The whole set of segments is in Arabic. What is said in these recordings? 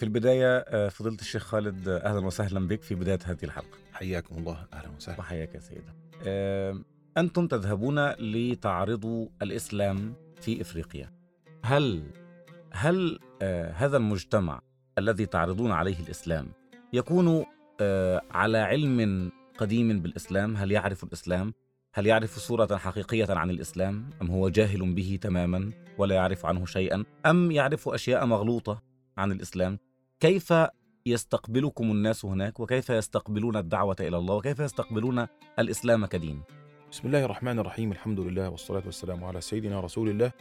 في البداية آه، فضيلة الشيخ خالد آه، أهلا وسهلا بك في بداية هذه الحلقة. حياكم الله أهلا وسهلا. وحياك يا سيدة. آه، أنتم تذهبون لتعرضوا الإسلام في إفريقيا. هل هل هذا المجتمع الذي تعرضون عليه الإسلام يكون على علم قديم بالإسلام؟ هل يعرف الإسلام؟ هل يعرف صورة حقيقية عن الإسلام؟ أم هو جاهل به تماما ولا يعرف عنه شيئا؟ أم يعرف أشياء مغلوطة عن الإسلام؟ كيف يستقبلكم الناس هناك وكيف يستقبلون الدعوة إلى الله وكيف يستقبلون الإسلام كدين؟ بسم الله الرحمن الرحيم الحمد لله والصلاة والسلام على سيدنا رسول الله.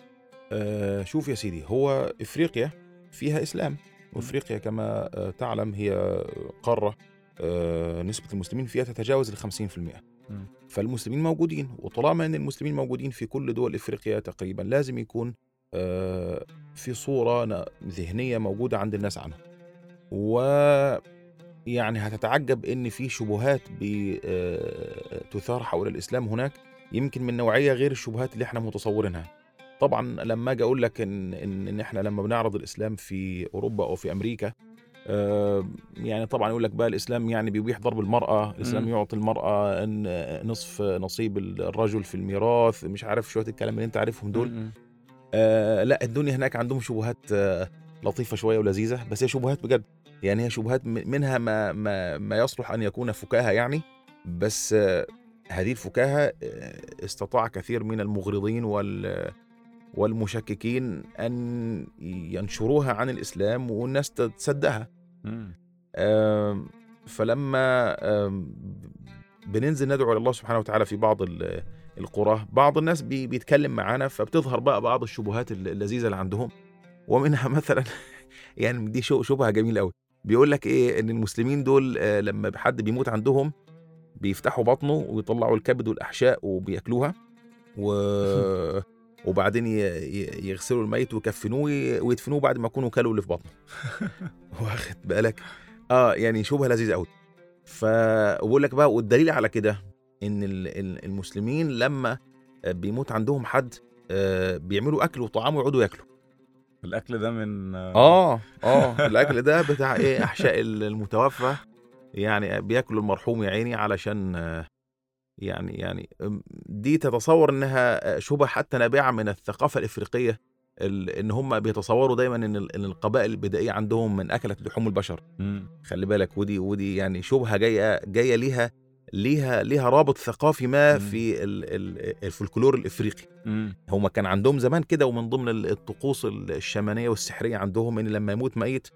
آه شوف يا سيدي هو إفريقيا فيها إسلام وإفريقيا كما آه تعلم هي قارة آه نسبة المسلمين فيها تتجاوز ال 50% مم. فالمسلمين موجودين وطالما أن المسلمين موجودين في كل دول إفريقيا تقريبا لازم يكون آه، في صورة ن- ذهنية موجودة عند الناس عنها و يعني هتتعجب إن في شبهات بتثار حول الإسلام هناك يمكن من نوعية غير الشبهات اللي إحنا متصورينها طبعا لما أجي أقول لك إن إن إحنا لما بنعرض الإسلام في أوروبا أو في أمريكا آه، يعني طبعا يقول لك بقى الإسلام يعني بيبيح ضرب المرأة الإسلام مم. يعطي المرأة نصف نصيب الرجل في الميراث مش عارف شوية الكلام اللي أنت عارفهم دول. آه لا الدنيا هناك عندهم شبهات آه لطيفة شوية ولذيذة بس هي شبهات بجد يعني هي شبهات منها ما ما ما يصلح أن يكون فكاهة يعني بس هذه الفكاهة آه استطاع كثير من المغرضين وال والمشككين أن ينشروها عن الإسلام والناس تصدقها فلما بننزل ندعو الله سبحانه وتعالى في بعض ال- القرى بعض الناس بي- بيتكلم معانا فبتظهر بقى بعض الشبهات الل- اللذيذة اللي عندهم. ومنها مثلا يعني دي شبهة جميلة قوي بيقول لك إيه إن المسلمين دول آه، لما حد بيموت عندهم بيفتحوا بطنه ويطلعوا الكبد والأحشاء وبياكلوها و وبعدين يغسلوا الميت ويكفنوه وي- ويدفنوه بعد ما يكونوا كلوا اللي في بطنه. واخد بالك؟ آه يعني شبهة لذيذة قوي فبقول لك بقى والدليل على كده إن ال- ال- المسلمين لما بيموت عندهم حد آه، بيعملوا أكل وطعام ويقعدوا ياكلوا. الأكل ده من آه آه الأكل ده بتاع إيه احشاء ال- المتوفى يعني بياكلوا المرحوم يا عيني علشان يعني يعني دي تتصور إنها شبهه حتى نابعة من الثقافة الإفريقية ال- إن هم بيتصوروا دايما إن القبائل البدائية عندهم من اكلت لحوم البشر. خلي بالك ودي ودي يعني شبهة جاية جاية ليها ليها ليها رابط ثقافي ما مم. في ال- ال- الفولكلور الإفريقي مم. هم كان عندهم زمان كده ومن ضمن ال- الطقوس الشمانيه والسحرية عندهم إن لما يموت ميت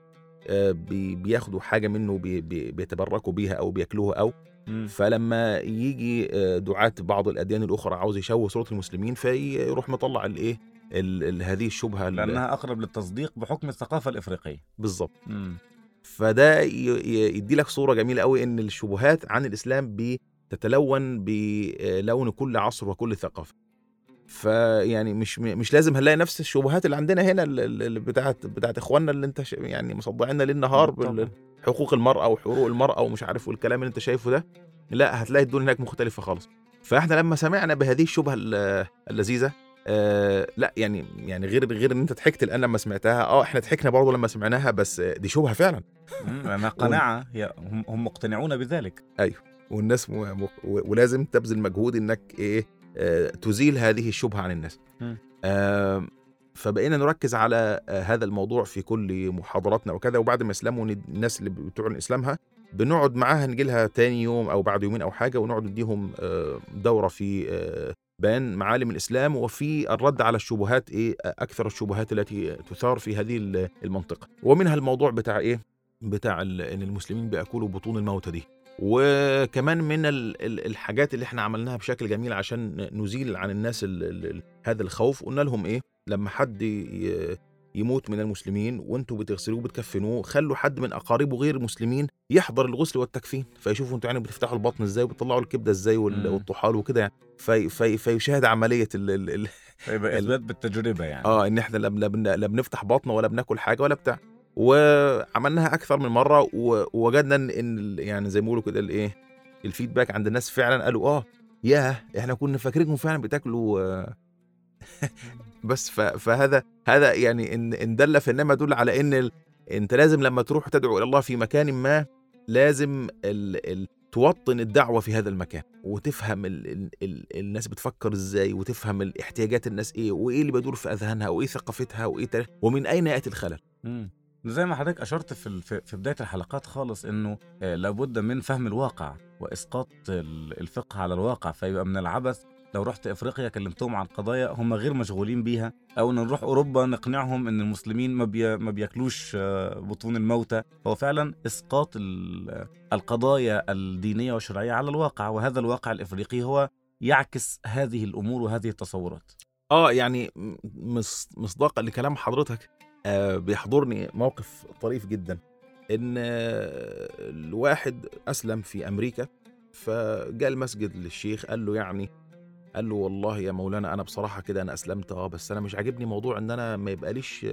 آه، بي- بياخدوا حاجة منه بي- بي- بيتبركوا بيها أو بياكلوها أو مم. فلما يجي آه، دعاة بعض الأديان الأخرى عاوز يشوه صورة المسلمين فيروح مطلع الايه ال- ال- هذه الشبهة ال- لأنها أقرب للتصديق بحكم الثقافة الإفريقية بالظبط. فده يدي لك صورة جميلة قوي إن الشبهات عن الإسلام بتتلون بلون كل عصر وكل ثقافة. فيعني مش مش لازم هنلاقي نفس الشبهات اللي عندنا هنا ال- ال- اللي بتاعت بتاعت إخواننا اللي أنت يعني مصدعينا ليل نهار. حقوق المرأة وحقوق المرأة ومش عارف والكلام اللي أنت شايفه ده. لا هتلاقي الدنيا هناك مختلفة خالص. فإحنا لما سمعنا بهذه الشبهة ال- اللذيذة آه لا يعني يعني غير غير إن أنت ضحكت الان لما سمعتها آه إحنا ضحكنا برضه لما سمعناها بس دي شبهة فعلا مم. لأنها قناعة هي هم هم مقتنعون بذلك والناس م... م... ولازم تبذل مجهود إنك إيه آه، تزيل هذه الشبهة عن الناس. آه، فبقينا نركز على آه، هذا الموضوع في كل محاضراتنا وكذا وبعد ما يسلموا ند- الناس اللي بتعلن اسلامها بنقعد معاها نجي لها تاني يوم أو بعد يومين أو حاجة ونقعد نديهم آه، دورة في آه، بيان معالم الإسلام وفي الرد على الشبهات إيه أكثر الشبهات التي تثار في هذه ال- المنطقة. ومنها الموضوع بتاع إيه؟ بتاع إن المسلمين بيأكلوا بطون الموتى دي. وكمان من ال- ال- الحاجات اللي إحنا عملناها بشكل جميل عشان نزيل عن الناس ال ال هذا الخوف قلنا لهم إيه؟ لما حد يموت من المسلمين وانتوا بتغسلوه بتكفنوه خلوا حد من أقاربه غير مسلمين يحضر الغسل والتكفين فيشوفوا أنتوا يعني بتفتحوا البطن إزاي وبتطلعوا الكبده إزاي. والطحال وكده يعني في في فيشاهد عملية ال ال ال فيبقى إثبات بالتجربة يعني آه إن إحنا لا لا بن- لا بنفتح بطن ولا بناكل حاجة ولا بتاع وعملناها أكثر من مرة ووجدنا إن يعني زي ما بيقولوا كده الإيه الفيدباك عند الناس فعلا قالوا آه ياه إحنا كنا فاكرينكم فعلا بتاكلوا بس فهذا هذا يعني إن إن دل فانما يدل على إن. أنت لازم لما تروح تدعو إلى الله في مكان ما لازم ال... ال... توطن الدعوة في هذا المكان وتفهم ال... ال... ال... الناس بتفكر إزاي وتفهم الاحتياجات الناس إيه وإيه اللي بيدور في أذهانها وإيه ثقافتها وإيه تاريخ ومن أين يأتي الخلل مم. زي ما حضرتك أشرت في في بداية الحلقات خالص إنه آه، لابد من فهم الواقع وإسقاط ال- الفقه على الواقع فيبقى من العبث لو رحت إفريقيا كلمتهم عن قضايا هم غير مشغولين بيها أو إن نروح أوروبا نقنعهم إن المسلمين ما, بي ما بياكلوش آه، بطون الموتى. هو فعلا إسقاط ال- القضايا الدينية والشرعية على الواقع وهذا الواقع الإفريقي هو يعكس هذه الأمور وهذه التصورات. آه يعني مصداقا لكلام حضرتك آه بيحضرني موقف طريف جدا. إن آه، الواحد أسلم في أمريكا فجاء المسجد للشيخ قال له يعني قال له والله يا مولانا أنا بصراحة كده أنا أسلمت آه بس أنا مش عاجبني موضوع إن أنا ما يبقاليش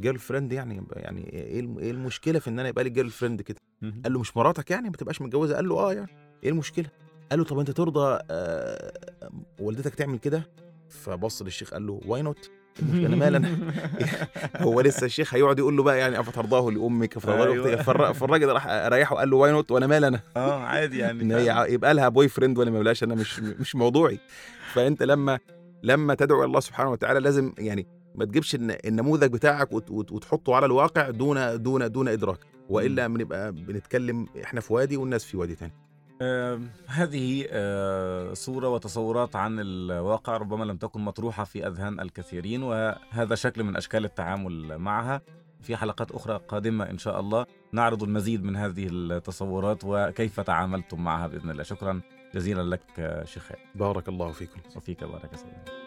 girlfriend يعني يعني إيه إيه المشكلة في إن أنا يبقى لي girlfriend كده؟ قال له مش مراتك يعني؟ ما تبقاش متجوزة؟ قال له آه يعني. إيه المشكلة؟ قال له طب أنت ترضى آه والدتك تعمل كده؟ فبص للشيخ قال له why not أنا مال أنا هو لسه الشيخ هيقعد يقول له بقى يعني افترضاه لأمك فترضاه أيوة. فالراجل راح ريحه وقال له why not وأنا مال أنا آه عادي يعني. إن هي يبقى لها boyfriend ولا ما يبقاش أنا مش مش موضوعي. فأنت لما لما تدعو الله سبحانه وتعالى لازم يعني ما تجيبش الن- النموذج بتاعك وت- وت- وتحطه على الواقع دون دون دون إدراك. وإلا بنبقى بنتكلم إحنا في وادي والناس في وادي تاني. آه، هذه آه، صورة وتصورات عن الواقع ربما لم تكن مطروحة في أذهان الكثيرين وهذا شكل من أشكال التعامل معها. في حلقات أخرى قادمة إن شاء الله نعرض المزيد من هذه التصورات وكيف تعاملتم معها بإذن الله. شكرا جزيلا لك آه، شيخ. بارك الله فيكم. وفيك بارك سيدنا